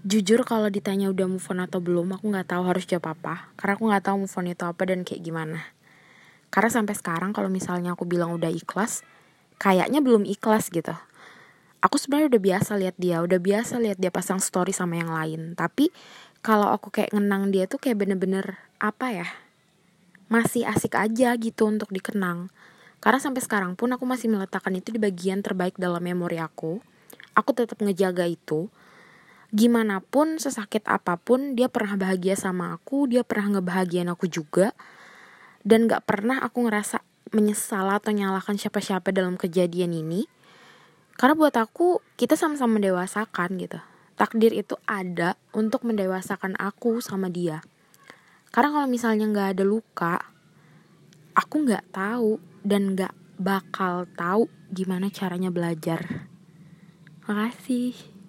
jujur kalau ditanya udah move on atau belum aku nggak tahu harus jawab apa. Karena aku nggak tahu move on itu apa dan kayak gimana. Karena sampai sekarang kalau misalnya aku bilang udah ikhlas kayaknya belum ikhlas gitu. Aku sebenarnya udah biasa lihat dia udah biasa lihat dia pasang story sama yang lain. Tapi kalau aku kayak ngenang dia tuh kayak bener-bener apa ya? Masih asik aja gitu untuk dikenang. Karena sampai sekarang pun aku masih meletakkan itu di bagian terbaik dalam memori aku. Aku tetap ngejaga itu gimana pun sesakit apa pun dia pernah bahagia sama aku dia pernah ngebahagiain aku juga. Dan gak pernah aku ngerasa menyesal atau nyalakan siapa-siapa dalam kejadian ini. Karena buat aku kita sama-sama mendewasakan gitu. Takdir itu ada untuk mendewasakan aku sama dia. Karena kalau misalnya nggak ada luka aku nggak tahu dan nggak bakal tahu gimana caranya belajar. Makasih